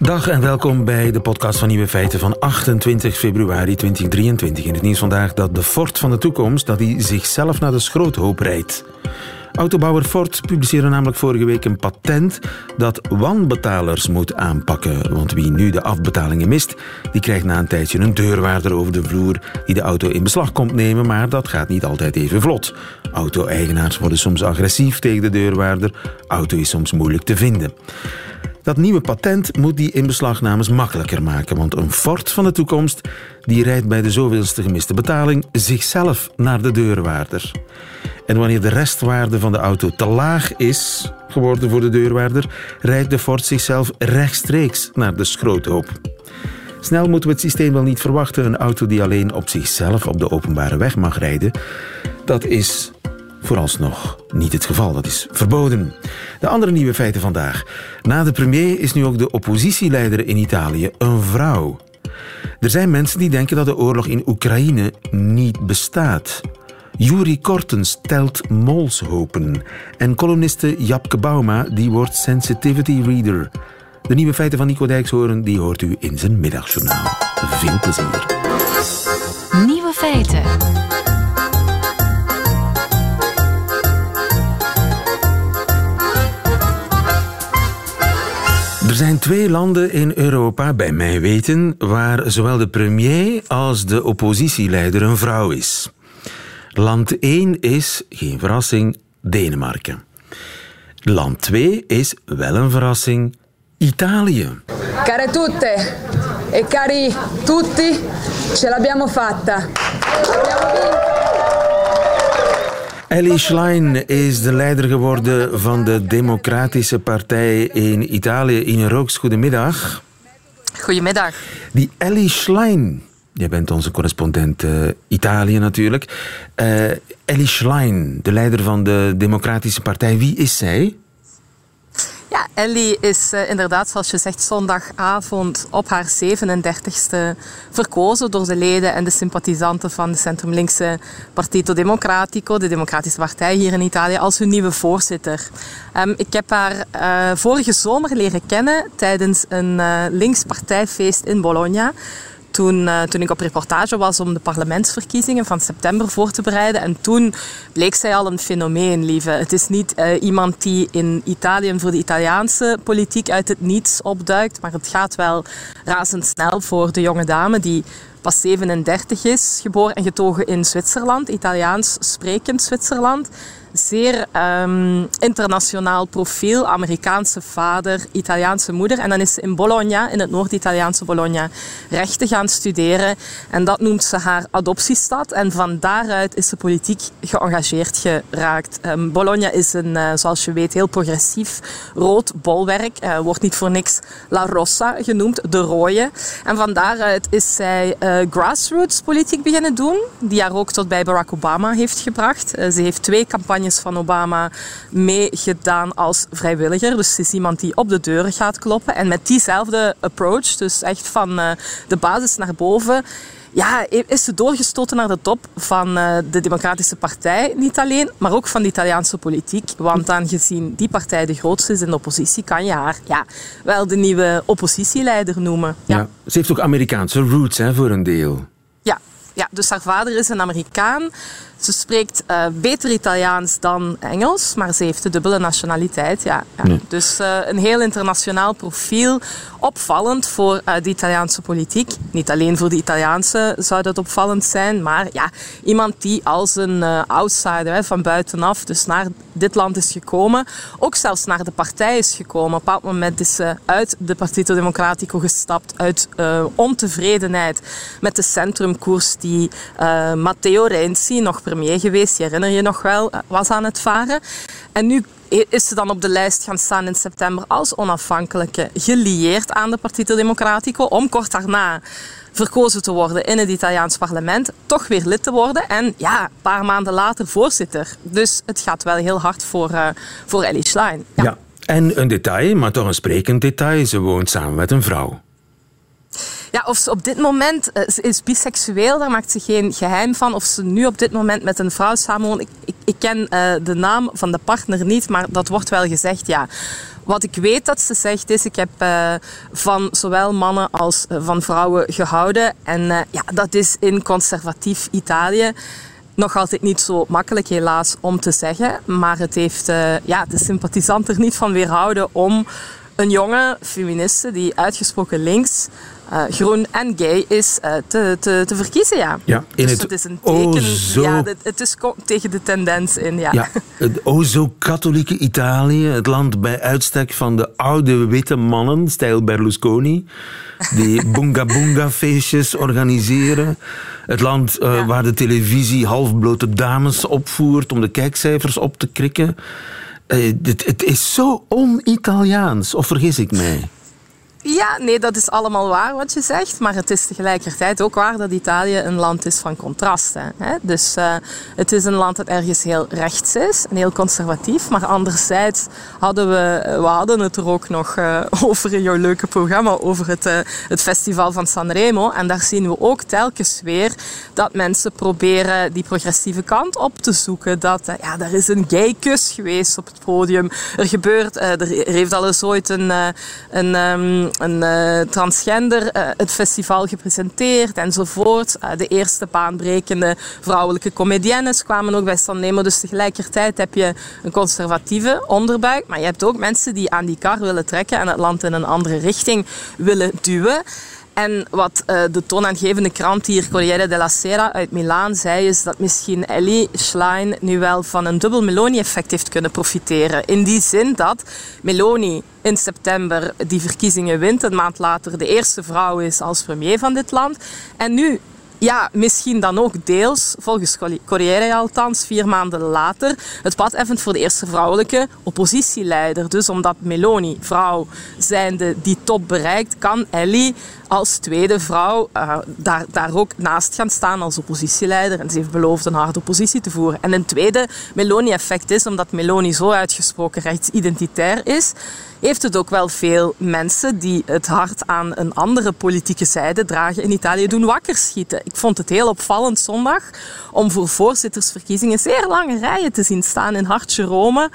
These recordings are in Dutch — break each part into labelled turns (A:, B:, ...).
A: Dag en welkom bij de podcast van Nieuwe Feiten van 28 februari 2023. In het nieuws vandaag dat de Ford van de toekomst dat hij zichzelf naar de schroothoop rijdt. Autobouwer Ford publiceerde namelijk vorige week een patent dat wanbetalers moet aanpakken. Want wie nu de afbetalingen mist, die krijgt na een tijdje een deurwaarder over de vloer die de auto in beslag komt nemen, maar dat gaat niet altijd even vlot. Auto-eigenaars worden soms agressief tegen de deurwaarder, auto is soms moeilijk te vinden. Dat nieuwe patent moet die inbeslagnames makkelijker maken, want een Ford van de toekomst die rijdt bij de zoveelste gemiste betaling zichzelf naar de deurwaarder. En wanneer de restwaarde van de auto te laag is geworden voor de deurwaarder, rijdt de Ford zichzelf rechtstreeks naar de schroothoop. Snel moeten we het systeem wel niet verwachten. Een auto die alleen op zichzelf op de openbare weg mag rijden, dat is vooralsnog niet het geval. Dat is verboden. De andere nieuwe feiten vandaag. Na de premier is nu ook de oppositieleider in Italië een vrouw. Er zijn mensen die denken dat de oorlog in Oekraïne niet bestaat. Juri Kortens telt molshopen. En columniste Japke Bauma die wordt sensitivity reader. De nieuwe feiten van Nico Dijkshoorn die hoort u in zijn middagjournaal. Veel plezier.
B: Nieuwe feiten.
A: Zijn twee landen in Europa, bij mij weten, waar zowel de premier als de oppositieleider een vrouw is. Land 1 is, geen verrassing, Denemarken. Land 2 is wel een verrassing, Italië.
C: Care tutte e cari tutti, ce l'abbiamo fatta.
A: Ellie Schlein is de leider geworden van de Democratische Partij in Italië. Ine Rooks, goedemiddag.
D: Goedemiddag.
A: Die Ellie Schlein, jij bent onze correspondent uh, Italië natuurlijk. Uh, Ellie Schlein, de leider van de Democratische Partij, wie is zij?
D: Ellie is uh, inderdaad, zoals je zegt, zondagavond op haar 37ste verkozen door de leden en de sympathisanten van de centrumlinkse Partito Democratico, de Democratische Partij hier in Italië, als hun nieuwe voorzitter. Um, ik heb haar uh, vorige zomer leren kennen tijdens een uh, links partijfeest in Bologna toen, uh, toen ik op reportage was om de parlementsverkiezingen van september voor te bereiden. En toen bleek zij al een fenomeen, lieve. Het is niet uh, iemand die in Italië voor de Italiaanse politiek uit het niets opduikt, maar het gaat wel razendsnel voor de jonge dame die pas 37 is, geboren en getogen in Zwitserland, Italiaans sprekend Zwitserland zeer um, internationaal profiel. Amerikaanse vader, Italiaanse moeder. En dan is ze in Bologna, in het Noord-Italiaanse Bologna, rechten gaan studeren. En dat noemt ze haar adoptiestad. En van daaruit is ze politiek geëngageerd geraakt. Um, Bologna is een, uh, zoals je weet, heel progressief rood bolwerk. Uh, wordt niet voor niks La Rossa genoemd, de rode. En van daaruit is zij uh, grassroots politiek beginnen doen. Die haar ook tot bij Barack Obama heeft gebracht. ze heeft twee campagnes van Obama meegedaan als vrijwilliger. Dus ze is iemand die op de deuren gaat kloppen. En met diezelfde approach, dus echt van uh, de basis naar boven, ja, is ze doorgestoten naar de top van uh, de Democratische Partij. Niet alleen, maar ook van de Italiaanse politiek. Want aangezien die partij de grootste is in de oppositie, kan je haar ja, wel de nieuwe oppositieleider noemen. Ja.
A: ja ze heeft ook Amerikaanse roots hè, voor een deel.
D: Ja, ja, dus haar vader is een Amerikaan. Ze spreekt uh, beter Italiaans dan Engels, maar ze heeft de dubbele nationaliteit. Ja, ja. Nee. Dus uh, een heel internationaal profiel. Opvallend voor uh, de Italiaanse politiek. Niet alleen voor de Italiaanse zou dat opvallend zijn, maar ja, iemand die als een outsider hè, van buitenaf dus naar dit land is gekomen. Ook zelfs naar de partij is gekomen. Op een bepaald moment is ze uit de Partito Democratico gestapt uit ontevredenheid met de centrumkoers die Matteo Renzi nog premier geweest, je herinner je nog wel, was aan het varen. En nu is ze dan op de lijst gaan staan in september als onafhankelijke, gelieerd aan de Partito Democratico, om kort daarna verkozen te worden in het Italiaans parlement, toch weer lid te worden en ja, een paar maanden later voorzitter. Dus het gaat wel heel hard voor, uh, voor Ellie Schlein.
A: Ja, en een detail, maar toch een sprekend detail, ze woont samen met een vrouw.
D: Ja, of ze op dit moment ze is biseksueel, daar maakt ze geen geheim van. Of ze nu op dit moment met een vrouw samenwoont. Ik, ik, ik ken uh, de naam van de partner niet, maar dat wordt wel gezegd, ja. Wat ik weet dat ze zegt is, ik heb uh, van zowel mannen als van vrouwen gehouden. En ja, dat is in conservatief Italië nog altijd niet zo makkelijk helaas om te zeggen. Maar het heeft ja, de sympathisanten er niet van weerhouden om een jonge feministe die uitgesproken links, uh, groen en gay is uh, te, te, te, verkiezen. Ja.
A: Ja, in
D: dus
A: het
D: het is een teken.
A: zo-
D: Ja, het, het is tegen de tendens in. Ja.
A: Ja, het o zo katholieke Italië, het land bij uitstek van de oude witte mannen, stijl Berlusconi, die boonga boonga feestjes organiseren. Het land eh,
D: Ja.
A: waar de televisie halfblote dames opvoert om de kijkcijfers op te krikken. Eh, het, het is zo on-Italiaans, of vergis ik mij?
D: Ja, nee, dat is allemaal waar wat je zegt. Maar het is tegelijkertijd ook waar dat Italië een land is van contrasten. Dus uh, het is een land dat ergens heel rechts is en heel conservatief. Maar anderzijds hadden we, we hadden het er ook nog uh, over in jouw leuke programma, over het, uh, het festival van Sanremo. En daar zien we ook telkens weer dat mensen proberen die progressieve kant op te zoeken. Dat ja, er is een gay kus geweest op het podium. Er gebeurt, er heeft al eens ooit een, een um, een uh, transgender uh, het festival gepresenteerd enzovoort. De eerste baanbrekende vrouwelijke comediennes kwamen ook bij Sanremo. Dus tegelijkertijd heb je een conservatieve onderbuik. Maar je hebt ook mensen die aan die kar willen trekken en het land in een andere richting willen duwen. En wat uh, de toonaangevende krant hier, Corriere della Sera uit Milaan, zei, is dat misschien Ellie Schlein nu wel van een dubbel Meloni-effect heeft kunnen profiteren. In die zin dat Meloni in september die verkiezingen wint, een maand later de eerste vrouw is als premier van dit land. En nu ja, misschien dan ook deels, volgens Corriere althans, vier maanden later, het pad effent voor de eerste vrouwelijke oppositieleider. Dus omdat Meloni, vrouw zijnde, die top bereikt, kan Ellie als tweede vrouw uh, daar, daar ook naast gaan staan als oppositieleider. En ze heeft beloofd een harde oppositie te voeren. En een tweede Meloni-effect is, omdat Meloni zo uitgesproken rechtsidentitair is, heeft het ook wel veel mensen die het hart aan een andere politieke zijde dragen in Italië doen wakker schieten. Ik vond het heel opvallend zondag om voor voorzittersverkiezingen zeer lange rijen te zien staan in hartje Rome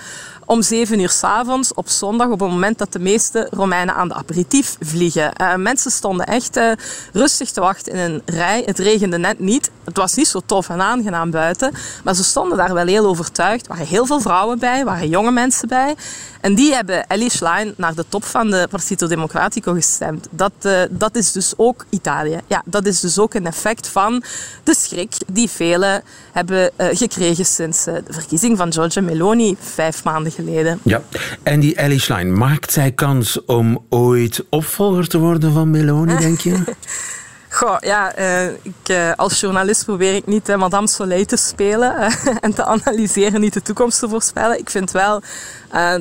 D: om 7 uur s avonds op zondag, op het moment dat de meeste Romeinen aan de aperitief vliegen. Uh, mensen stonden echt uh, rustig te wachten in een rij. Het regende net niet. Het was niet zo tof en aangenaam buiten, maar ze stonden daar wel heel overtuigd. Er waren heel veel vrouwen bij, er waren jonge mensen bij. En die hebben Ellie Schlein naar de top van de Partito Democratico gestemd. Dat, uh, dat is dus ook Italië. Ja, dat is dus ook een effect van de schrik die velen hebben gekregen sinds de verkiezing van Giorgia Meloni vijf maanden geleden.
A: Ja, en die Ellie Schlein, maakt zij kans om ooit opvolger te worden van Meloni, denk je?
D: Goh, ja, uh, ik, uh, als journalist probeer ik niet uh, Madame Soleil te spelen en te analyseren, niet de toekomst te voorspellen. Ik vind wel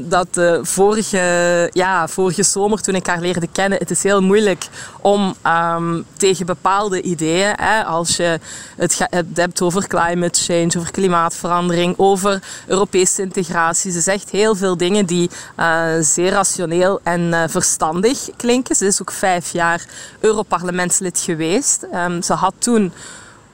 D: dat vorige, ja, vorige zomer, toen ik haar leerde kennen, het is heel moeilijk om um, tegen bepaalde ideeën, hè, als je het, het hebt over climate change, over klimaatverandering, over Europese integratie. Ze zegt heel veel dingen die zeer rationeel en verstandig klinken. Ze is ook vijf jaar Europarlementslid geweest Um, ze had toen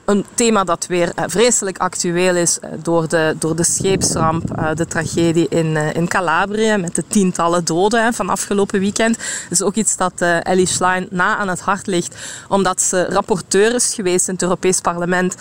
D: een thema dat weer uh, vreselijk actueel is uh, door, de, door de scheepsramp, uh, de tragedie in, in Calabrië met de tientallen doden van afgelopen weekend. Dat is ook iets dat Ellie Schlein na aan het hart ligt, omdat ze rapporteur is geweest in het Europees Parlement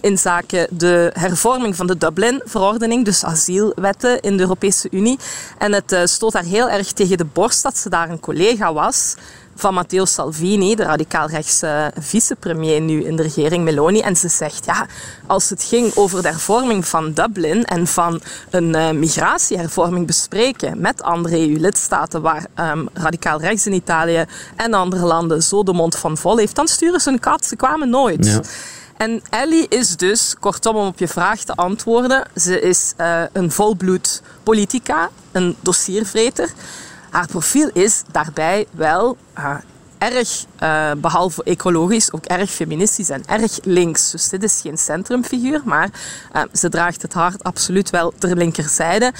D: in zaken de hervorming van de Dublin-verordening, dus asielwetten in de Europese Unie. En het stoot haar heel erg tegen de borst dat ze daar een collega was van Matteo Salvini, de radicaal-rechtse vicepremier nu in de regering Meloni. En ze zegt, ja, als het ging over de hervorming van Dublin en van een uh, migratiehervorming bespreken met andere EU-lidstaten waar um, radicaal-rechts in Italië en andere landen zo de mond van vol heeft, dan sturen ze een kat. Ze kwamen nooit.
A: Ja.
D: En Ellie is dus, kortom om op je vraag te antwoorden, ze is uh, een volbloed politica, een dossiervreter. Haar profiel is daarbij wel uh, erg, uh, behalve ecologisch, ook erg feministisch en erg links. Dus dit is geen centrumfiguur, maar uh, ze draagt het hart absoluut wel ter linkerzijde.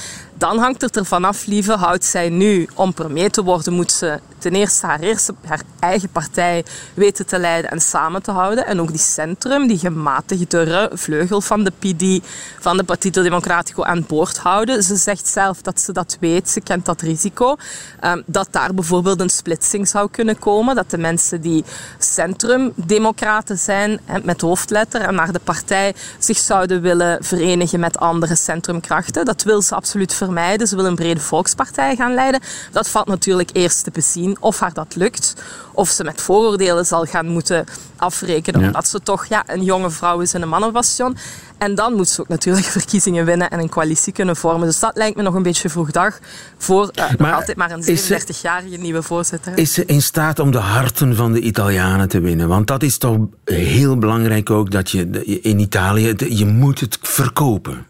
D: Dan hangt het er vanaf, lieve, houdt zij nu om premier te worden, moet ze ten eerste haar, eerste haar eigen partij weten te leiden en samen te houden. En ook die centrum, die gematigdere vleugel van de PD, van de Partito Democratico aan boord houden. Ze zegt zelf dat ze dat weet, ze kent dat risico. Um, dat daar bijvoorbeeld een splitsing zou kunnen komen, dat de mensen die centrumdemocraten zijn, met hoofdletter, en naar de partij zich zouden willen verenigen met andere centrumkrachten. Dat wil ze absoluut vermijden. Ze wil een brede volkspartij gaan leiden. Dat valt natuurlijk eerst te bezien of haar dat lukt. Of ze met vooroordelen zal gaan moeten afrekenen. Omdat ze toch ja, een jonge vrouw is in een mannenbastion. En dan moet ze ook natuurlijk verkiezingen winnen en een coalitie kunnen vormen. Dus dat lijkt me nog een beetje vroeg dag voor uh, nog altijd maar een 37-jarige nieuwe voorzitter.
A: Is ze in staat om de harten van de Italianen te winnen? Want dat is toch heel belangrijk ook, dat je in Italië, je moet het verkopen.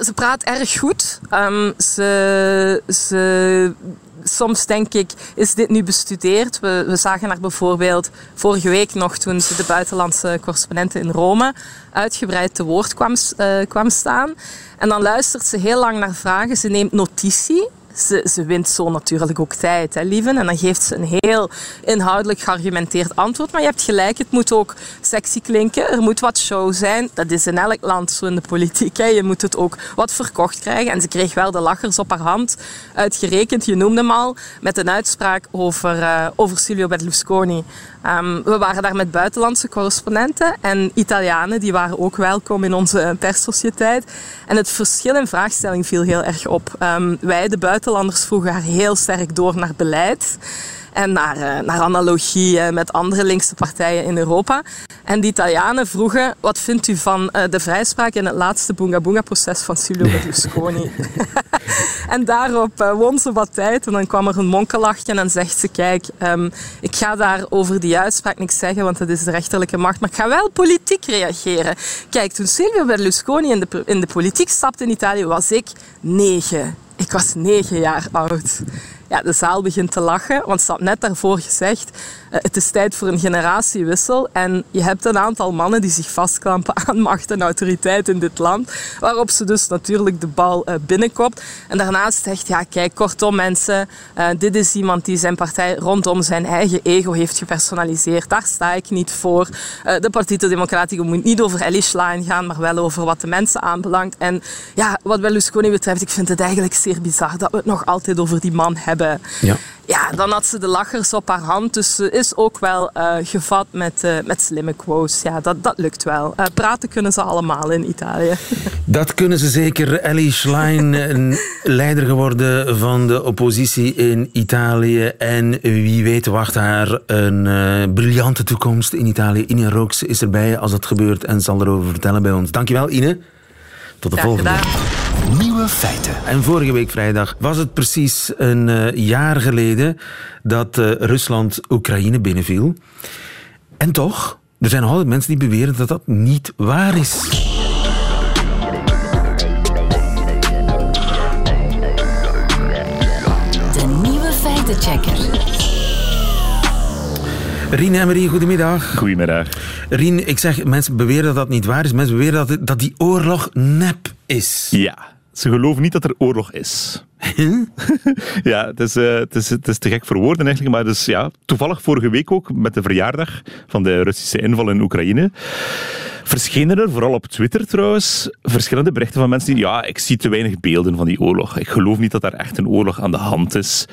D: Ze praat erg goed. Um, ze, ze soms denk ik, is dit nu bestudeerd? We, we zagen haar bijvoorbeeld vorige week nog, toen ze de buitenlandse correspondenten in Rome uitgebreid te woord kwam, uh, kwam staan. En dan luistert ze heel lang naar vragen. Ze neemt notitie ze, ze wint zo natuurlijk ook tijd, hè, lieven. En dan geeft ze een heel inhoudelijk geargumenteerd antwoord. Maar je hebt gelijk, het moet ook sexy klinken. Er moet wat show zijn. Dat is in elk land zo in de politiek. Hè. Je moet het ook wat verkocht krijgen. En ze kreeg wel de lachers op haar hand uitgerekend. Je noemde hem al, met een uitspraak over, uh, over Silvio Berlusconi. Um, we waren daar met buitenlandse correspondenten en Italianen, die waren ook welkom in onze perssociëteit. En het verschil in vraagstelling viel heel erg op. Um, wij, de buitenlanders, vroegen haar heel sterk door naar beleid en naar, uh, naar analogie uh, met andere linkse partijen in Europa. En de Italianen vroegen, wat vindt u van uh, de vrijspraak in het laatste Bunga Bunga-proces van Silvio Berlusconi? en daarop won ze wat tijd en dan kwam er een monkelachje en dan zegt ze, kijk, um, ik ga daar over die uitspraak niks zeggen, want dat is de rechterlijke macht, maar ik ga wel politiek reageren. Kijk, toen Silvio Berlusconi in de, in de politiek stapte in Italië, was ik negen. Ik was negen jaar oud. Ja, de zaal begint te lachen, want ze had net daarvoor gezegd het is tijd voor een generatiewissel en je hebt een aantal mannen die zich vastklampen aan macht en autoriteit in dit land, waarop ze dus natuurlijk de bal uh, binnenkopt. En daarnaast zegt, ja kijk, kortom mensen, uh, dit is iemand die zijn partij rondom zijn eigen ego heeft gepersonaliseerd. Daar sta ik niet voor. de Partito Democratico moet niet over Ellie Schlein gaan, maar wel over wat de mensen aanbelangt. En ja, wat Berlusconi betreft, ik vind het eigenlijk zeer bizar dat we het nog altijd over die man hebben.
A: Ja.
D: Ja, dan had ze de lachers op haar hand. Dus ze is ook wel uh, gevat met, uh, met slimme quotes. Ja, dat, dat lukt wel. Uh, praten kunnen ze allemaal in Italië.
A: Dat kunnen ze zeker. Ellie Schlein, leider geworden van de oppositie in Italië. En wie weet wacht haar een briljante toekomst in Italië. Ine Rooks is erbij als dat gebeurt en zal erover vertellen bij ons. Dankjewel, Ine. Tot de
D: Graag
A: volgende.
D: gedaan.
E: Nieuwe feiten.
A: En vorige week vrijdag was het precies een uh, jaar geleden dat uh, Rusland Oekraïne binnenviel. En toch, er zijn nog altijd mensen die beweren dat dat niet waar is.
B: De nieuwe feitenchecker.
A: Rien Emery, goedemiddag.
F: Goedemiddag.
A: Rien, ik zeg, mensen beweren dat dat niet waar is. Mensen beweren dat, dat die oorlog nep is.
F: Ja, ze geloven niet dat er oorlog is. ja, het is, uh, het, is, het is te gek voor woorden eigenlijk, maar dus, ja, toevallig vorige week ook met de verjaardag van de Russische inval in Oekraïne verschenen er, vooral op Twitter trouwens, verschillende berichten van mensen die, ja, ik zie te weinig beelden van die oorlog. Ik geloof niet dat daar echt een oorlog aan de hand is.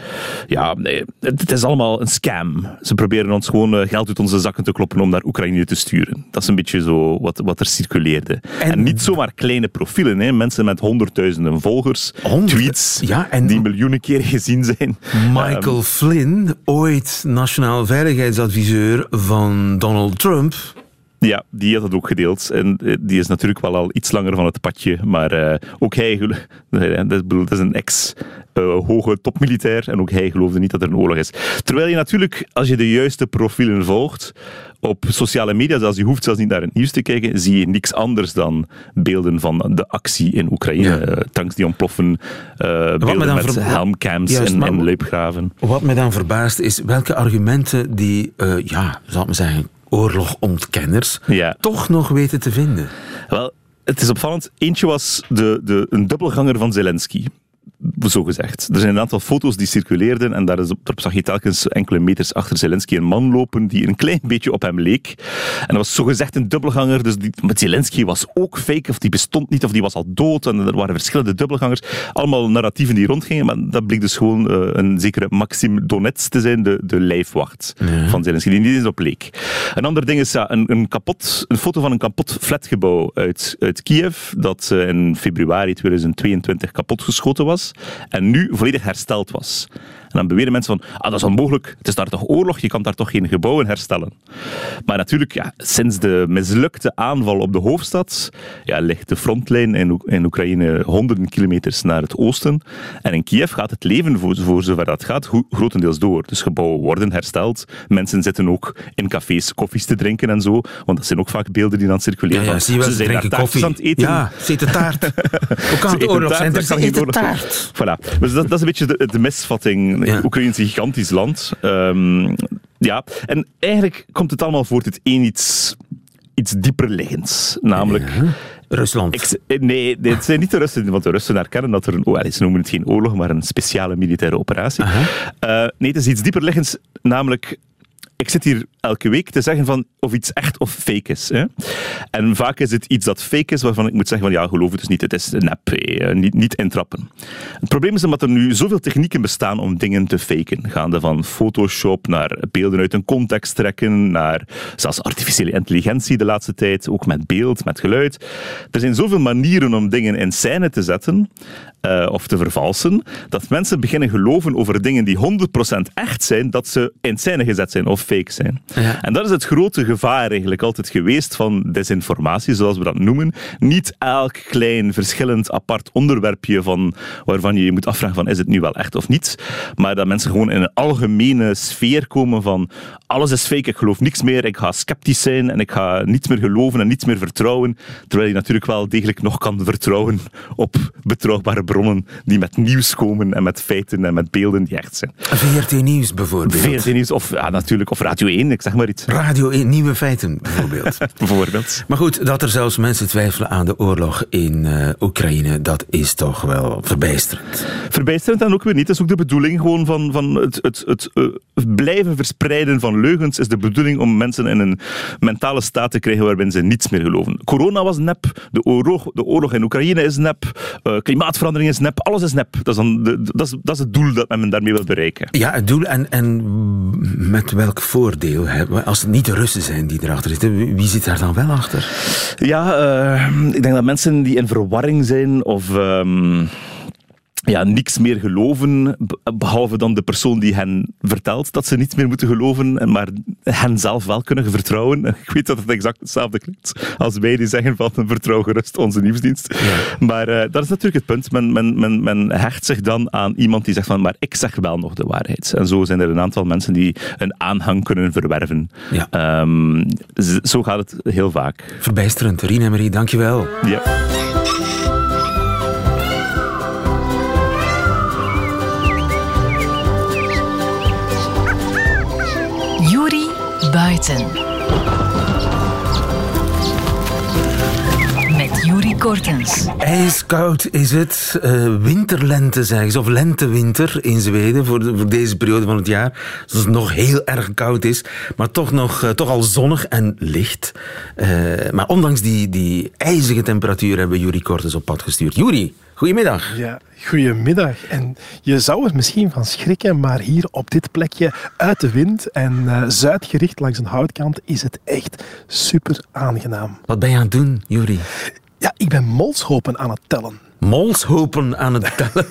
F: Ja, nee, het is allemaal een scam. Ze proberen ons gewoon eh, geld uit onze zakken te kloppen om naar Oekraïne te sturen. Dat is een beetje zo wat, wat er circuleerde. En, en niet zomaar kleine profielen, hè. mensen met honderdduizenden volgers,
A: Honderd,
F: tweets
A: ja, en
F: die miljoenen keer gezien zijn.
A: Michael um, Flynn, ooit nationaal veiligheidsadviseur van Donald Trump.
F: Ja, die had het ook gedeeld. En die is natuurlijk wel al iets langer van het padje. Maar uh, ook hij, dat is een ex-hoge uh, topmilitair. En ook hij geloofde niet dat er een oorlog is. Terwijl je natuurlijk, als je de juiste profielen volgt, op sociale media, zelfs je hoeft zelfs niet naar het nieuws te kijken, zie je niks anders dan beelden van de actie in Oekraïne. Ja. Uh, tanks die ontploffen, beelden met helmcams
A: Juist,
F: en, en.
A: Wat mij dan verbaast is welke argumenten die, ja, zal ik maar zeggen, oorlogontkenners
F: ja.
A: toch nog weten te vinden.
F: Wel, het is opvallend. Eentje was de, de, een dubbelganger van Zelensky zo gezegd. Er zijn een aantal foto's die circuleerden en daar is, zag je telkens enkele meters achter Zelensky een man lopen die een klein beetje op hem leek. En dat was zo gezegd een dubbelganger, dus die, met Zelensky was ook fake, of die bestond niet, of die was al dood. En er waren verschillende dubbelgangers. Allemaal narratieven die rondgingen, maar dat bleek dus gewoon uh, een zekere Maxim Donets te zijn, de, de lijfwacht van Zelensky, die niet eens op leek. Een ander ding is ja, een, een, kapot, een foto van een kapot flatgebouw uit, uit Kiev, dat uh, in februari 2022 kapotgeschoten was en nu volledig hersteld was. En dan beweren mensen van, ah, dat is onmogelijk, het is daar toch oorlog, je kan daar toch geen gebouwen herstellen. Maar natuurlijk, ja, sinds de mislukte aanval op de hoofdstad, ja, ligt de frontlijn in, in Oekraïne honderden kilometers naar het oosten. En in Kiev gaat het leven, voor, voor zover dat gaat, grotendeels door. Dus gebouwen worden hersteld. Mensen zitten ook in cafés koffies te drinken en zo. Want dat zijn ook vaak beelden die dan circuleren.
A: Ja, ja zie je wel, ze, drinken koffie.
F: Aan het eten.
A: Ja, ze eten taart. Hoe kan het oorlog zijn? Ze eten taart.
F: Voilà. Dus dat, dat is een beetje de, de misvatting ja. Oekraïne is een gigantisch land. Um, ja, en eigenlijk komt het allemaal voort uit één iets, iets dieper liggends. Namelijk... Ja.
A: Rusland.
F: Ik, nee, het zijn niet de Russen, want de Russen erkennen dat er een, oh, ze noemen het geen oorlog, maar een speciale militaire operatie. Uh, nee, het is iets dieper liggends, namelijk ik zit hier elke week te zeggen van of iets echt of fake is. Hè? En vaak is het iets dat fake is, waarvan ik moet zeggen van ja, geloof het dus niet, het is nep, eh, niet, niet intrappen. Het probleem is dat er nu zoveel technieken bestaan om dingen te faken. Gaande van Photoshop naar beelden uit een context trekken, naar zelfs artificiële intelligentie de laatste tijd, ook met beeld, met geluid. Er zijn zoveel manieren om dingen in scène te zetten uh, of te vervalsen, dat mensen beginnen geloven over dingen die 100% echt zijn, dat ze in scène gezet zijn of fake zijn. Ja. En dat is het grote gevaar eigenlijk altijd geweest van desinformatie, zoals we dat noemen. Niet elk klein, verschillend, apart onderwerpje van, waarvan je je moet afvragen van is het nu wel echt of niet, maar dat mensen gewoon in een algemene sfeer komen van alles is fake, ik geloof niks meer, ik ga sceptisch zijn en ik ga niets meer geloven en niets meer vertrouwen, terwijl je natuurlijk wel degelijk nog kan vertrouwen op betrouwbare bronnen die met nieuws komen en met feiten en met beelden die echt zijn.
A: VRT Nieuws bijvoorbeeld.
F: VRT Nieuws of ja, natuurlijk, of Radio 1, ik zeg maar iets.
A: Radio 1, nieuwe feiten bijvoorbeeld.
F: bijvoorbeeld.
A: Maar goed, dat er zelfs mensen twijfelen aan de oorlog in uh, Oekraïne, dat is toch wel verbijsterend.
F: Verbijsterend en ook weer niet. Dat is ook de bedoeling gewoon van, van het, het, het uh, blijven verspreiden van leugens is de bedoeling om mensen in een mentale staat te krijgen waarbij ze niets meer geloven. Corona was nep, de oorlog, de oorlog in Oekraïne is nep, uh, klimaatverandering is nep, alles is nep. Dat is, dan de, dat, is, dat is het doel dat men daarmee wil bereiken.
A: Ja, het doel en, en met welk voordeel? Hè? Als het niet de Russen zijn die erachter zitten, wie zit daar dan wel achter?
F: Ja, uh, ik denk dat mensen die in verwarring zijn of... Um ja, niks meer geloven, behalve dan de persoon die hen vertelt dat ze niets meer moeten geloven, maar hen zelf wel kunnen vertrouwen. Ik weet dat het exact hetzelfde klinkt als wij die zeggen van vertrouw gerust onze nieuwsdienst. Ja. Maar uh, dat is natuurlijk het punt. Men, men, men, men hecht zich dan aan iemand die zegt van maar ik zeg wel nog de waarheid. En zo zijn er een aantal mensen die een aanhang kunnen verwerven. Ja. Um, zo gaat het heel vaak.
A: Verbijsterend. Rien en Marie, dankjewel.
F: Ja.
B: Met Juri Kortens.
A: IJskoud is het. Uh, winterlente zeggen ze, of lente-winter in Zweden voor, voor, deze periode van het jaar. Zoals het nog heel erg koud is, maar toch, nog, uh, toch al zonnig en licht. Uh, maar ondanks die, die ijzige temperatuur hebben we Juri Kortens op pad gestuurd. Juri, goedemiddag.
G: Ja, Goedemiddag. En je zou er misschien van schrikken, maar hier op dit plekje uit de wind en uh, zuidgericht langs een houtkant is het echt super aangenaam.
A: Wat ben je aan het doen, Juri?
G: Ja, ik ben molshopen aan het tellen.
A: Molshopen aan het tellen?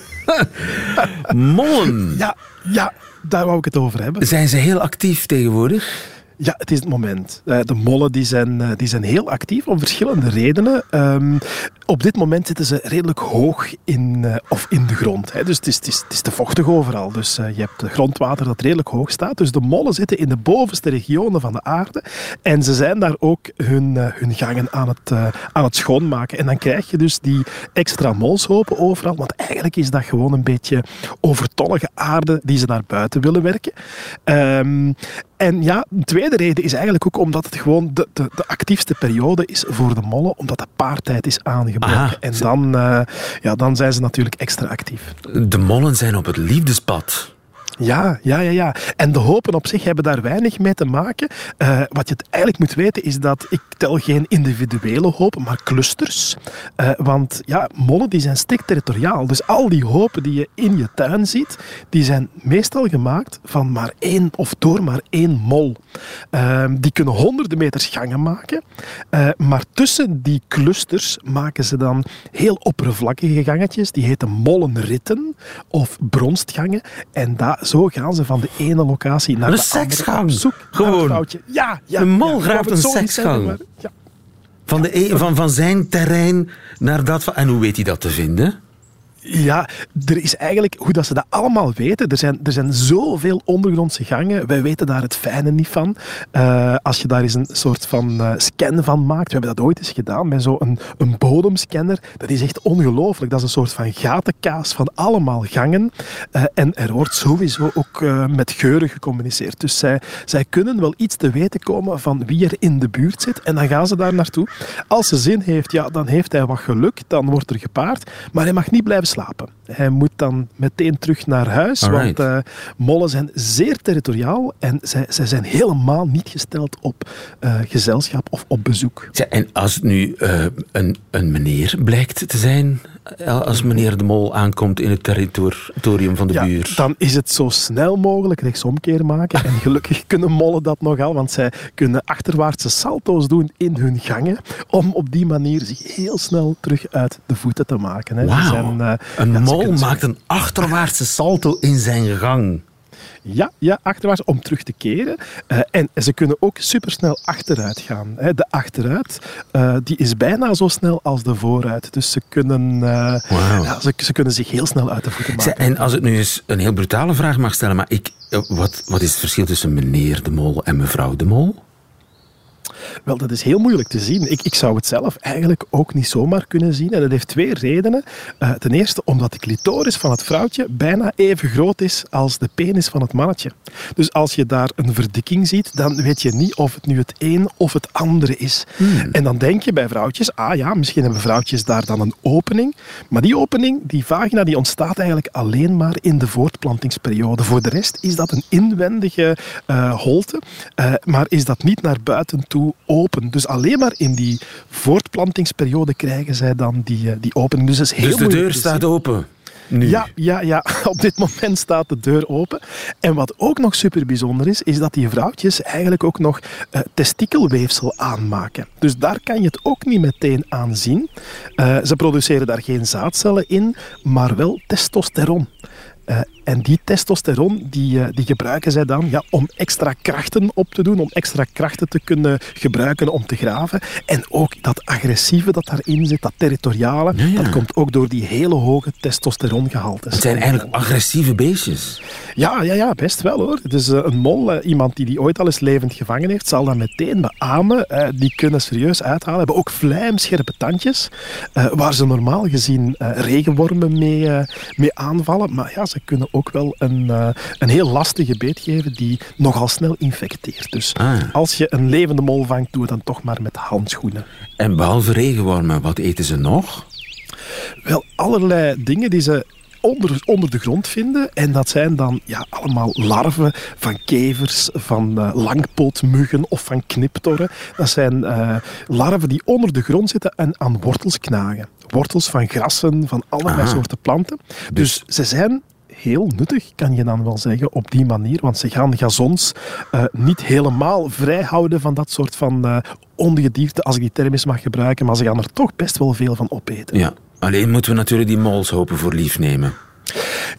A: Mollen?
G: Ja, ja, daar wou ik het over hebben.
A: Zijn ze heel actief tegenwoordig?
G: Ja, het is het moment. Eh, de mollen die zijn, eh, die zijn heel actief om verschillende redenen. Um, op dit moment zitten ze redelijk hoog in, uh, of in de grond. Hè. Dus het is, het, is, het is te vochtig overal. Dus uh, je hebt grondwater dat redelijk hoog staat. Dus de mollen zitten in de bovenste regionen van de aarde. En ze zijn daar ook hun, uh, hun gangen aan het, aan het schoonmaken. En dan krijg je dus die extra molshopen overal. Want eigenlijk is dat gewoon een beetje overtollige aarde die ze naar buiten willen werken. Um, en ja, een tweede reden is eigenlijk ook omdat het gewoon de, de, de actiefste periode is voor de mollen, omdat de paartijd is aangebroken.
A: Aha,
G: en dan, eh, ja, dan zijn ze natuurlijk extra actief.
A: De mollen zijn op het liefdespad.
G: Ja, ja, ja, ja. En de hopen op zich hebben daar weinig mee te maken. Eh, wat je eigenlijk moet weten is dat ik tel geen individuele hopen, maar clusters. Eh, want ja, mollen die zijn strikt territoriaal. Dus al die hopen die je in je tuin ziet, die zijn meestal gemaakt van maar één of door maar één mol. Eh, die kunnen honderden meters gangen maken. Eh, maar tussen die clusters maken ze dan heel oppervlakkige gangetjes. Die heten mollenritten of bronstgangen. En da, zo gaan ze van de ene locatie naar de andere
A: seksgang.
G: zoek
A: Gewoon.
G: Ja, ja,
A: Een mol
G: ja.
A: graaft een seksgang.
G: maar ja.
A: Van, de, e- van, van zijn terrein naar dat van... En hoe weet hij dat te vinden?
G: Ja, er is eigenlijk, hoe dat ze dat allemaal weten, er zijn, er zijn zoveel ondergrondse gangen, wij weten daar het fijne niet van. Eh, als je daar eens een soort van eh, scan van maakt, we hebben dat ooit eens gedaan met zo'n een, een bodemscanner, dat is echt ongelooflijk. Dat is een soort van gatenkaas van allemaal gangen. Eh, en er wordt sowieso ook met geuren gecommuniceerd. Dus zij, zij kunnen wel iets te weten komen van wie er in de buurt zit en dan gaan ze daar naartoe. Als ze zin heeft, ja, dan heeft hij wat geluk, dan wordt er gepaard, maar hij mag niet blijven slapen. Hij moet dan meteen terug naar huis,
A: Alright.
G: want eh, mollen zijn zeer territoriaal en zij, zij zijn helemaal niet gesteld op eh, gezelschap of op bezoek.
A: Zeg, En als het nu eh, een, een meneer blijkt te zijn... Als meneer de Mol aankomt in het territorium van de
G: Ja,
A: buur...
G: dan is het zo snel mogelijk rechtsomkeer maken. En gelukkig kunnen mollen dat nogal, want zij kunnen achterwaartse salto's doen in hun gangen, om op die manier zich heel snel terug uit de voeten te maken. Hè. Zijn, eh,
A: Een
G: ja,
A: mol maakt een achterwaartse salto in zijn gang.
G: Ja, ja, achterwaarts om terug te keren. Eh, en ze kunnen ook supersnel achteruit gaan. Hè. De achteruit eh, die is bijna zo snel als de vooruit. Dus ze kunnen, eh,
A: Wauw.
G: ja, ze, ze kunnen zich heel snel uit de voeten maken.
A: En als ik nu eens een heel brutale vraag mag stellen, maar ik, wat, wat is het verschil tussen meneer de Mol en mevrouw de Mol?
G: Wel, dat is heel moeilijk te zien. Ik, ik zou het zelf eigenlijk ook niet zomaar kunnen zien. En dat heeft twee redenen. Eh, ten eerste omdat de clitoris van het vrouwtje bijna even groot is als de penis van het mannetje. Dus als je daar een verdikking ziet, dan weet je niet of het nu het een of het andere is. En dan denk je bij vrouwtjes, ah ja, misschien hebben vrouwtjes daar dan een opening. Maar die opening, die vagina, die ontstaat eigenlijk alleen maar in de voortplantingsperiode. Voor de rest is dat een inwendige eh, holte, eh, maar is dat niet naar buiten toe open. Dus alleen maar in die voortplantingsperiode krijgen zij dan die, eh, die opening. Dus, is heel
A: Dus de deur staat open. Nu.
G: Ja, ja, ja, op dit moment staat de deur open. En wat ook nog super bijzonder is, is dat die vrouwtjes eigenlijk ook nog eh, testikelweefsel aanmaken. Dus daar kan je het ook niet meteen aan zien. Eh, ze produceren daar geen zaadcellen in, maar wel testosteron. Eh, en die testosteron die, eh, die gebruiken zij dan ja, om extra krachten op te doen, om extra krachten te kunnen gebruiken om te graven. En ook dat agressieve dat daarin zit, dat territoriale,
A: Ja, ja.
G: dat komt ook door die hele hoge testosterongehaltes.
A: Het zijn eigenlijk agressieve beestjes.
G: Ja, ja, ja, best wel hoor. Dus eh, een mol, eh, iemand die die ooit al eens levend gevangen heeft, zal dat meteen beamen. Eh, die kunnen serieus uithalen. Hebben ook vlijmscherpe tandjes, eh, waar ze normaal gezien eh, regenwormen mee, eh, mee aanvallen. Maar ja, ze kunnen ook wel een, eh, een heel lastige beet geven die nogal snel infecteert. Dus
A: Ah.
G: als je een levende mol vangt, doe het dan toch maar met handschoenen.
A: En behalve regenwormen, wat eten ze nog?
G: Wel, allerlei dingen die ze onder, onder de grond vinden. En dat zijn dan ja, allemaal larven van kevers, van eh, langpootmuggen of van kniptorren. Dat zijn eh, larven die onder de grond zitten en aan wortels knagen. Wortels van grassen, van allerlei
A: Ah.
G: soorten planten. Dus ze zijn heel nuttig, kan je dan wel zeggen, op die manier. Want ze gaan gazons eh, niet helemaal vrijhouden van dat soort van eh ongedierte, als ik die term eens mag gebruiken. Maar ze gaan er toch best wel veel van opeten.
A: Ja. Alleen moeten we natuurlijk die molshopen voor lief nemen.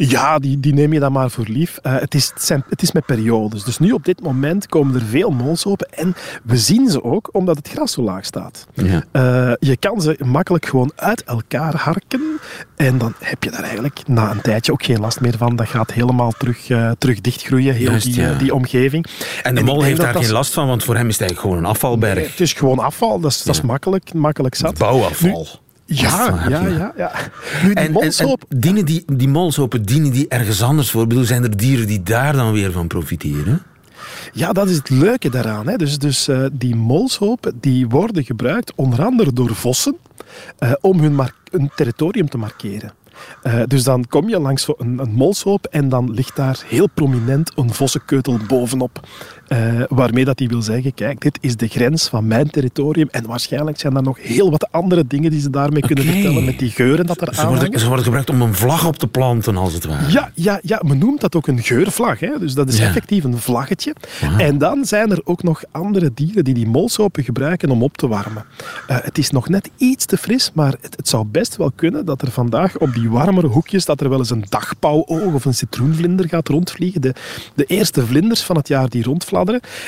G: Ja, die, die neem je dan maar voor lief. Uh, het, is, het, zijn, het is met periodes. Dus nu op dit moment komen er veel molsopen. En we zien ze ook omdat het gras zo laag staat. Ja. Uh, je kan ze makkelijk gewoon uit elkaar harken. En dan heb je daar eigenlijk na een tijdje ook geen last meer van. Dat gaat helemaal terug, uh, terug dichtgroeien, heel die, ja. die omgeving.
A: En de en mol heeft daar geen last van, want voor hem is het eigenlijk gewoon een afvalberg. Nee,
G: het is gewoon afval, dat is, dat is makkelijk, makkelijk zat.
A: Bouwafval.
G: Nu, ja, ja, ja, ja. Nu, die
A: en, molsoop... En, dienen die, die molsopen, dienen die ergens anders voor? Ik bedoel, zijn er dieren die daar dan weer van profiteren?
G: Ja, dat is het leuke daaraan. Hè. Dus, dus uh, die molshopen die worden gebruikt onder andere door vossen uh, om hun, hun territorium te markeren. Uh, dus dan kom je langs een, een molshoop en dan ligt daar heel prominent een vossenkeutel bovenop. Uh, waarmee dat hij wil zeggen, kijk, dit is de grens van mijn territorium. En waarschijnlijk zijn er nog heel wat andere dingen die ze daarmee kunnen vertellen met die geuren dat er
A: ze worden, ze worden gebruikt om een vlag op te planten, als het ware.
G: Ja, ja, ja men noemt dat ook een geurvlag. Hè? Dus dat is effectief een vlaggetje. En dan zijn er ook nog andere dieren die die molsopen gebruiken om op te warmen. Uh, het is nog net iets te fris, maar het, het, zou best wel kunnen dat er vandaag op die warmere hoekjes, dat er wel eens een dagpauwoog of een citroenvlinder gaat rondvliegen. De, de eerste vlinders van het jaar die rondvliegen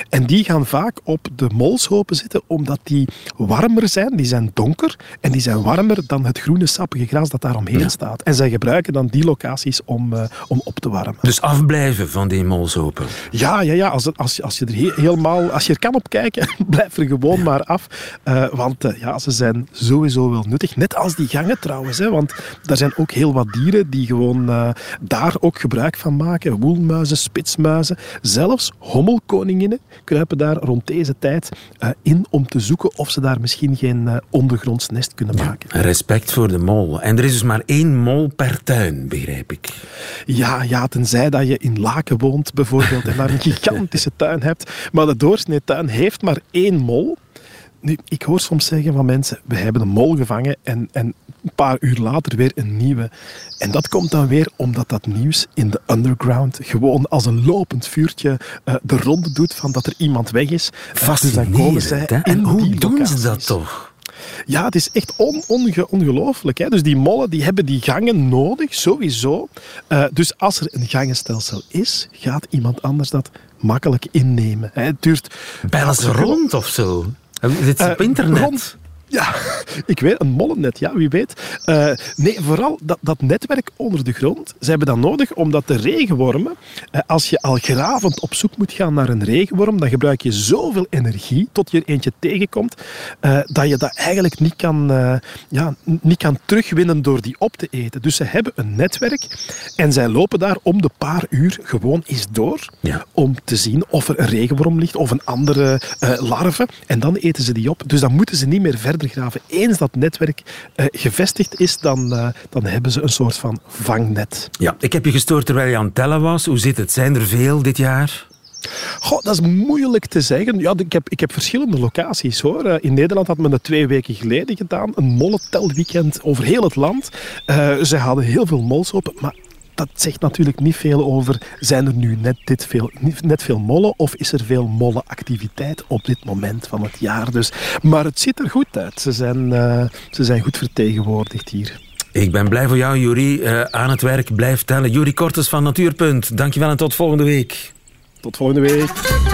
G: en die gaan vaak op de molshopen zitten, omdat die warmer zijn. Die zijn donker en die zijn warmer dan het groene sappige gras dat daar omheen staat. En zij gebruiken dan die locaties om, uh, om op te warmen.
A: Dus afblijven van die molshopen?
G: Ja, ja, ja. Als, als, als je er helemaal als je er kan op kijken, blijf er gewoon maar af. Uh, want uh, ja, ze zijn sowieso wel nuttig. Net als die gangen trouwens. Hè, want er zijn ook heel wat dieren die gewoon daar ook gebruik van maken. Woelmuizen, spitsmuizen, zelfs hommelkoningen koninginnen kruipen daar rond deze tijd uh, in om te zoeken of ze daar misschien geen uh, ondergronds nest kunnen maken.
A: Ja, respect voor de mol. En er is dus maar één mol per tuin, begrijp ik.
G: Ja, ja tenzij dat je in Laken woont bijvoorbeeld en daar een gigantische tuin hebt. Maar de doorsnee tuin heeft maar één mol. Nu, ik hoor soms zeggen van mensen, we hebben een mol gevangen en, en een paar uur later weer een nieuwe. En dat komt dan weer omdat dat nieuws in de underground gewoon als een lopend vuurtje uh, de ronde doet van dat er iemand weg is.
A: Vast dus dan komen zij en hoe doen ze dat toch?
G: Ja, het is echt on, onge, ongelooflijk. Hè? Dus die mollen die hebben die gangen nodig, sowieso. Uh, dus als er een gangenstelsel is, gaat iemand anders dat makkelijk innemen. Hè? Het duurt...
A: Bellen ze rond of zo? Dit is op uh, internet. Rond,
G: ja, ik weet, een mollennet, ja, wie weet. Uh, nee, vooral dat, dat netwerk onder de grond. Ze hebben dat nodig omdat de regenwormen, uh, als je al gravend op zoek moet gaan naar een regenworm, dan gebruik je zoveel energie tot je er eentje tegenkomt, uh, dat je dat eigenlijk niet kan, ja, niet kan terugwinnen door die op te eten. Dus ze hebben een netwerk en zij lopen daar om de paar uur gewoon eens door ja. om te zien of er een regenworm ligt of een andere larve. En dan eten ze die op. Dus dan moeten ze niet meer verder Eens dat netwerk uh, gevestigd is, dan, uh, dan hebben ze een soort van vangnet.
A: Ja, ik heb je gestoord terwijl je aan het tellen was. Hoe zit het? Zijn er veel dit jaar?
G: Goh, dat is moeilijk te zeggen. Ja, ik, heb, ik heb verschillende locaties hoor. Uh, in Nederland had men dat twee weken geleden gedaan. Een molletelweekend over heel het land. Uh, ze hadden heel veel mols op, maar dat zegt natuurlijk niet veel over, zijn er nu net, dit veel, net veel mollen of is er veel mollenactiviteit op dit moment van het jaar. Dus, maar het ziet er goed uit. Ze zijn, uh, ze zijn goed vertegenwoordigd hier.
A: Ik ben blij voor jou, Juri. Uh, aan het werk, blijf tellen. Juri Kortes van Natuurpunt, dankjewel en tot volgende week.
G: Tot volgende week.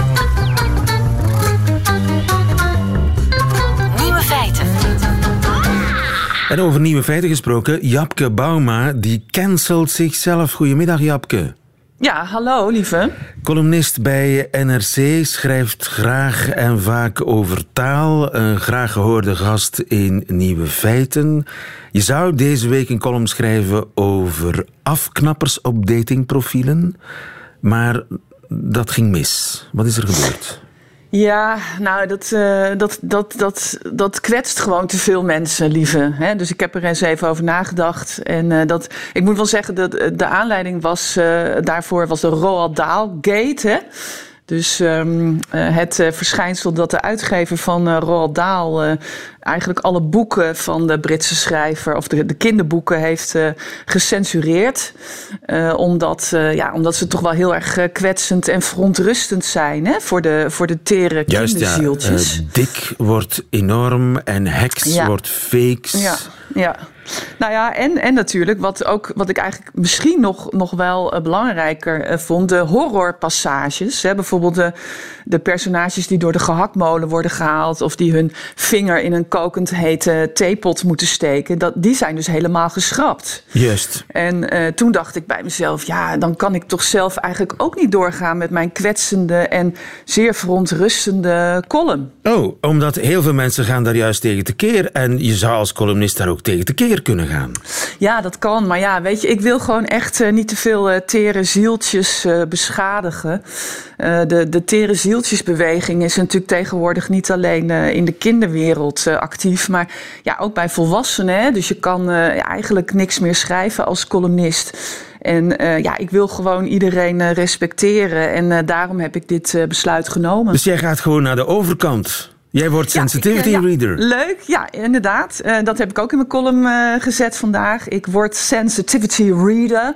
A: En over nieuwe feiten gesproken, Japke Bauma die cancelt zichzelf. Goedemiddag Japke.
H: Ja, hallo lieve.
A: Columnist bij NRC schrijft graag en vaak over taal. Een graag gehoorde gast in Nieuwe Feiten. Je zou deze week een column schrijven over afknappers op datingprofielen. Maar dat ging mis. Wat is er gebeurd?
H: Ja, nou, dat, uh, dat, dat, dat, dat kwetst gewoon te veel mensen, lieve. Hè? Dus ik heb er eens even over nagedacht. En uh, dat, ik moet wel zeggen, dat de aanleiding was, daarvoor was de Roald Dahl Gate. Hè? Dus um, het verschijnsel dat de uitgever van Roald Dahl eigenlijk alle boeken van de Britse schrijver, of de, de kinderboeken, heeft uh, gecensureerd. Uh, omdat, ja, omdat ze toch wel heel erg kwetsend en verontrustend zijn hè, voor, de, voor de tere
A: Juist,
H: kinderzieltjes.
A: Ja, dik wordt enorm en heks wordt fakes.
H: Ja, ja. Nou ja, en, en natuurlijk, wat, ook, wat ik eigenlijk misschien nog, nog wel uh, belangrijker uh, vond, de horrorpassages. Hè? Bijvoorbeeld de, de personages die door de gehaktmolen worden gehaald, of die hun vinger in een kokend hete theepot moeten steken, dat, die zijn dus helemaal geschrapt.
A: Juist.
H: En uh, toen dacht ik bij mezelf, ja, dan kan ik toch zelf eigenlijk ook niet doorgaan met mijn kwetsende en zeer verontrustende column.
A: Oh, omdat heel veel mensen gaan daar juist tegen tekeer en je zou als columnist daar ook tegen kunnen gaan.
H: Ja, dat kan. Maar ja, weet je, ik wil gewoon echt uh, niet te veel uh, tere zieltjes uh, beschadigen. de, de tere zieltjesbeweging is natuurlijk tegenwoordig niet alleen in de kinderwereld actief, maar ja, ook bij volwassenen. Hè? Dus je kan eigenlijk niks meer schrijven als columnist. En ja, ik wil gewoon iedereen respecteren. En daarom heb ik dit besluit genomen.
A: Dus jij gaat gewoon naar de overkant? Jij wordt sensitivity
H: ja, ik,
A: reader.
H: Leuk, ja, inderdaad. Uh, dat heb ik ook in mijn column uh, gezet vandaag. Ik word sensitivity reader.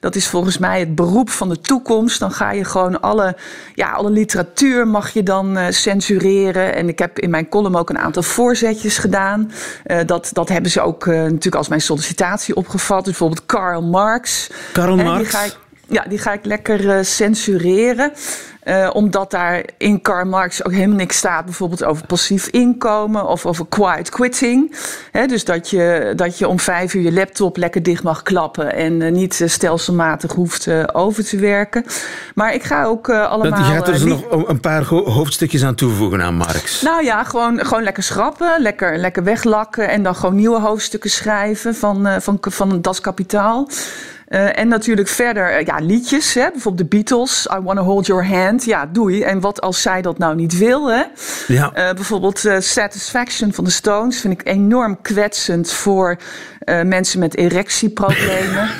H: Dat is volgens mij het beroep van de toekomst. Dan ga je gewoon alle, ja, alle literatuur mag je dan censureren. En ik heb in mijn column ook een aantal voorzetjes gedaan. dat, dat hebben ze ook natuurlijk als mijn sollicitatie opgevat. Dus bijvoorbeeld Karl Marx.
A: Karl Marx?
H: Ja, die ga ik lekker censureren. Uh, omdat daar in Karl Marx ook helemaal niks staat, bijvoorbeeld over passief inkomen of over quiet quitting. He, dus dat je, dat je om vijf uur je laptop lekker dicht mag klappen en uh, niet uh, stelselmatig hoeft over te werken. Maar ik ga ook allemaal.
A: Dat, je gaat er dus nog een paar hoofdstukjes aan toevoegen aan Marx.
H: Nou ja, gewoon, gewoon lekker schrappen, lekker, lekker weglakken en dan gewoon nieuwe hoofdstukken schrijven van, van, van Das Kapitaal. Uh, en natuurlijk verder uh, ja, liedjes, hè? bijvoorbeeld de Beatles, I Wanna Hold Your Hand. Ja, doei. En wat als zij dat nou niet wil? Hè?
A: Ja.
H: Uh, bijvoorbeeld Satisfaction van de Stones vind ik enorm kwetsend voor mensen met erectieproblemen.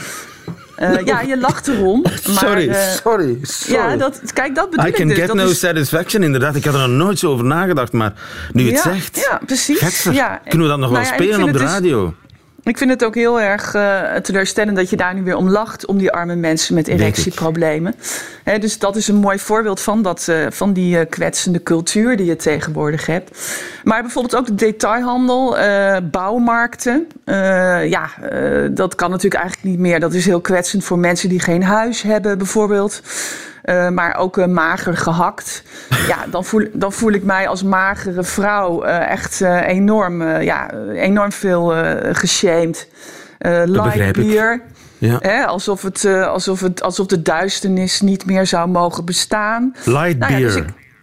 H: Uh, ja, je lacht erom. Maar,
A: sorry, uh, sorry, sorry.
H: Ja, dat, kijk, dat bedoel
A: I
H: ik
A: can
H: dus.
A: get
H: dat
A: no
H: is...
A: satisfaction, inderdaad. Ik had er nog nooit zo over nagedacht, maar nu je het
H: ja,
A: zegt...
H: Ja, precies. Ja.
A: Kunnen we dat nog
H: nou
A: wel
H: ja,
A: spelen op de
H: dus,
A: radio?
H: Ik vind het ook heel erg uh, teleurstellend dat je daar nu weer om lacht, om die arme mensen met erectieproblemen. He, dus dat is een mooi voorbeeld van, dat, uh, van die uh, kwetsende cultuur die je tegenwoordig hebt. Maar bijvoorbeeld ook de detailhandel, bouwmarkten. ja, dat kan natuurlijk eigenlijk niet meer. Dat is heel kwetsend voor mensen die geen huis hebben, bijvoorbeeld. Uh, maar ook uh, mager gehakt. Ja, dan voel, dan voel ik mij als magere vrouw uh, echt enorm, ja, enorm veel geshamed. light beer.
A: Ja.
H: Hè, alsof, het, alsof, het, alsof de duisternis niet meer zou mogen bestaan.
A: Light
H: nou, ja,
A: beer.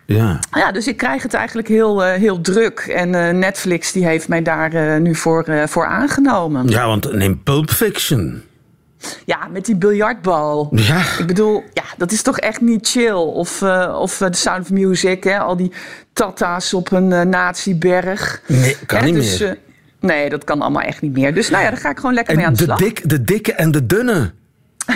H: dus
A: ja,
H: dus ik krijg het eigenlijk heel, heel druk. En Netflix die heeft mij daar nu voor, voor aangenomen.
A: Ja, want neem Pulp Fiction.
H: Ja, met die biljartbal.
A: Ja.
H: Ik bedoel, ja, dat is toch echt niet chill. Of, uh, of The Sound of Music, hè? al die tata's op een uh, nazi-berg.
A: Nee, kan
H: hè?
A: niet
H: dus,
A: meer.
H: Uh, nee, dat kan allemaal echt niet meer. Dus nou ja, daar ga ik gewoon lekker
A: en
H: mee aan de,
A: de
H: slag.
A: Dik, de dikke en de dunne.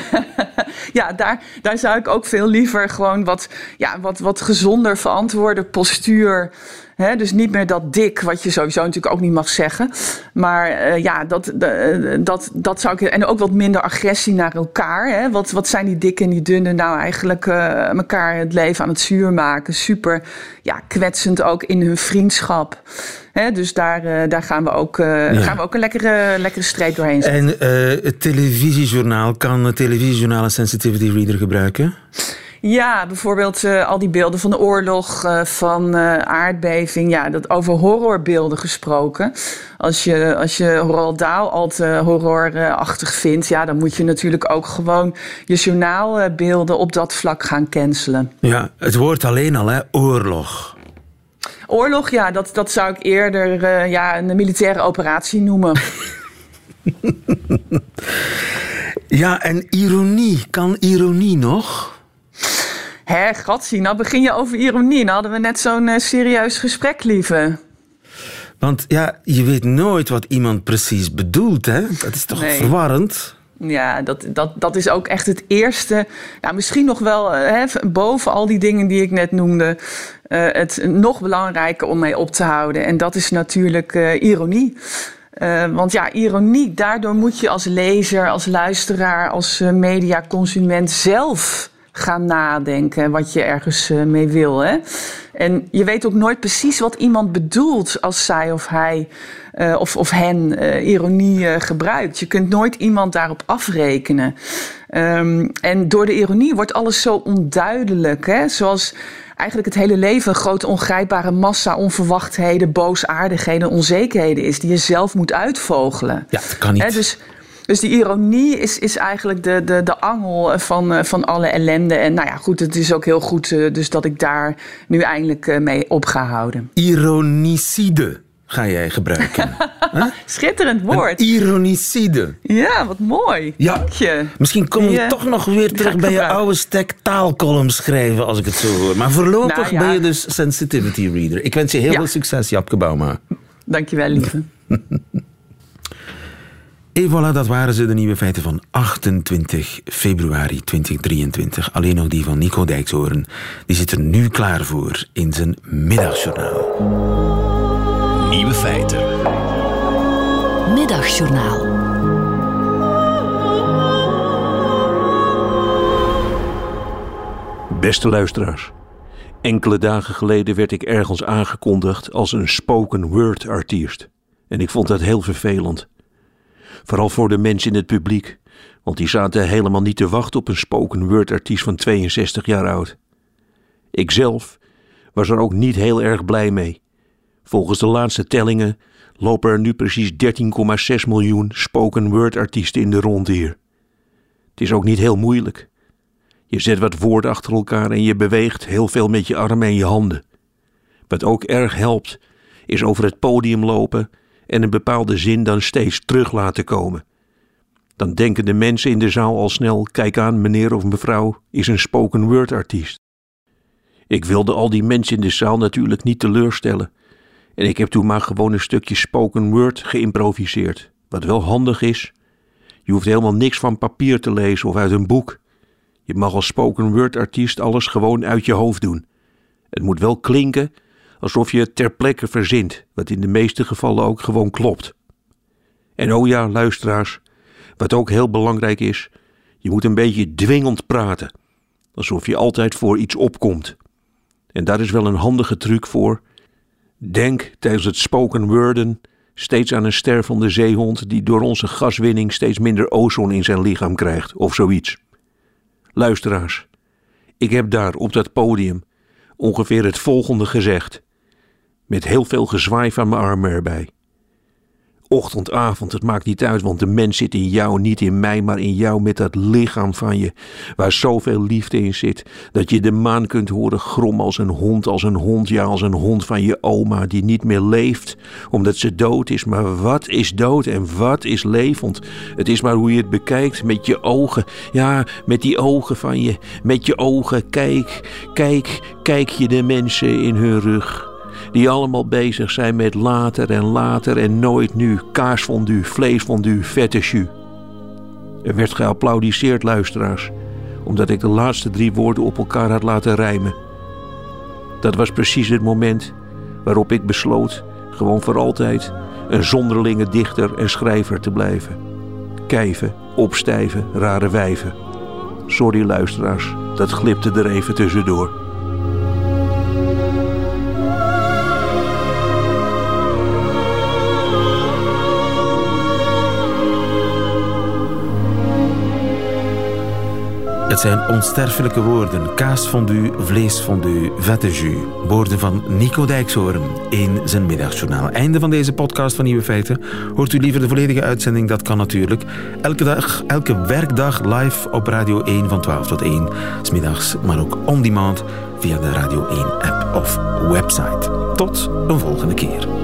H: ja, daar, daar zou ik ook veel liever gewoon wat, ja, wat, wat gezonder verantwoorde postuur. He, dus niet meer dat dik, wat je sowieso natuurlijk ook niet mag zeggen. Maar uh, ja, dat, uh, dat, dat zou ik. En ook wat minder agressie naar elkaar. Hè. Wat, wat zijn die dikke en die dunne nou eigenlijk uh, elkaar het leven aan het zuur maken? Super ja, kwetsend ook in hun vriendschap. He, dus daar, daar gaan, we ook, ja. gaan we ook een lekkere, lekkere streep doorheen
A: zetten. En het televisiejournaal, kan het televisiejournaal een sensitivity reader gebruiken?
H: Ja, bijvoorbeeld uh, al die beelden van de oorlog, uh, van uh, aardbeving. Ja, dat over horrorbeelden gesproken. Als je, als je Roald Dahl al te horrorachtig vindt, ja, dan moet je natuurlijk ook gewoon je journaalbeelden op dat vlak gaan cancelen.
A: Ja, het woord alleen al, hè, oorlog.
H: Oorlog, ja, dat, dat zou ik eerder ja, een militaire operatie noemen.
A: ja, en ironie, kan ironie nog?
H: Hé, gatsie, nou begin je over ironie. Nou hadden we net zo'n uh, serieus gesprek, lieve.
A: Want ja, je weet nooit wat iemand precies bedoelt, hè? Dat is toch nee. verwarrend?
H: Ja, dat, dat, dat is ook echt het eerste. Nou, misschien nog wel hè, boven al die dingen die ik net noemde. Uh, het nog belangrijker om mee op te houden. En dat is natuurlijk uh, ironie. Uh, want ja, ironie, daardoor moet je als lezer, als luisteraar, als mediaconsument zelf gaan nadenken wat je ergens eh, mee wil. Hè? En je weet ook nooit precies wat iemand bedoelt als zij of hij of, of hen ironie gebruikt. Je kunt nooit iemand daarop afrekenen. Um, en door de ironie wordt alles zo onduidelijk. Hè? Zoals eigenlijk het hele leven een grote ongrijpbare massa onverwachtheden, boosaardigheden, onzekerheden is die je zelf moet uitvogelen.
A: Ja, dat kan niet. He,
H: dus, dus die ironie is, is eigenlijk de, de, de angel van, eh, van alle ellende. En nou ja, goed, het is ook heel goed uh, dus dat ik daar nu eindelijk uh, mee op ga houden.
A: Ironicide ga jij gebruiken.
H: Schitterend woord.
A: Een ironicide.
H: Ja, wat mooi. Ja. Dank je.
A: Misschien kom je toch nog weer terug bij je oude stek taalcolumn schrijven, als ik het zo hoor. Maar voorlopig nou, ben je dus sensitivity reader. Ik wens je heel veel succes, Japke Bauma.
H: Dank je wel, lieve.
A: Et voilà, dat waren ze, de nieuwe feiten van 28 februari 2023. Alleen nog die van Nico Dijkshoorn. Die zit er nu klaar voor in zijn middagjournaal.
E: Nieuwe feiten.
B: Middagjournaal.
I: Beste luisteraars. Enkele dagen geleden werd ik ergens aangekondigd als een spoken word artiest. En ik vond dat heel vervelend. Vooral voor de mensen in het publiek, want die zaten helemaal niet te wachten op een spoken word artiest van 62 jaar oud. Ikzelf was er ook niet heel erg blij mee. Volgens de laatste tellingen lopen er nu precies 13,6 miljoen spoken word artiesten in de rond hier. Het is ook niet heel moeilijk. Je zet wat woorden achter elkaar en je beweegt heel veel met je armen en je handen. Wat ook erg helpt, is over het podium lopen en een bepaalde zin dan steeds terug laten komen. Dan denken de mensen in de zaal al snel: kijk aan, meneer of mevrouw is een spoken word artiest. Ik wilde al die mensen in de zaal natuurlijk niet teleurstellen. En ik heb toen maar gewoon een stukje spoken word geïmproviseerd. Wat wel handig is. Je hoeft helemaal niks van papier te lezen of uit een boek. Je mag als spoken word artiest alles gewoon uit je hoofd doen. Het moet wel klinken alsof je het ter plekke verzint, wat in de meeste gevallen ook gewoon klopt. En oh ja, luisteraars, wat ook heel belangrijk is, je moet een beetje dwingend praten, alsof je altijd voor iets opkomt. En daar is wel een handige truc voor. Denk tijdens het spoken worden steeds aan een stervende zeehond die door onze gaswinning steeds minder ozon in zijn lichaam krijgt, of zoiets. Luisteraars, ik heb daar op dat podium ongeveer het volgende gezegd met heel veel gezwaai van mijn armen erbij. Ochtend, avond, het maakt niet uit, want de mens zit in jou, niet in mij, maar in jou met dat lichaam van je, waar zoveel liefde in zit, dat je de maan kunt horen grommen als een hond, als een hond, ja, als een hond van je oma, die niet meer leeft, omdat ze dood is. Maar wat is dood en wat is levend? Het is maar hoe je het bekijkt, met je ogen, ja, met die ogen van je, met je ogen, kijk, kijk, kijk je de mensen in hun rug die allemaal bezig zijn met later en later en nooit nu, kaasfondue, vleesfondue, vette jus. Er werd geapplaudiseerd, luisteraars, omdat ik de laatste drie woorden op elkaar had laten rijmen. Dat was precies het moment waarop ik besloot gewoon voor altijd een zonderlinge dichter en schrijver te blijven. Kijven, opstijven, rare wijven. Sorry luisteraars, dat glipte er even tussendoor.
A: Het zijn onsterfelijke woorden. Kaasfondue, vleesfondue, vette jus. Woorden van Nico Dijkshoorn in zijn middagjournaal. Einde van deze podcast van Nieuwe Feiten. Hoort u liever de volledige uitzending? Dat kan natuurlijk. Elke dag, elke werkdag live op Radio 1 van 12 tot 1. Smiddags, maar ook on demand via de Radio 1 app of website. Tot een volgende keer.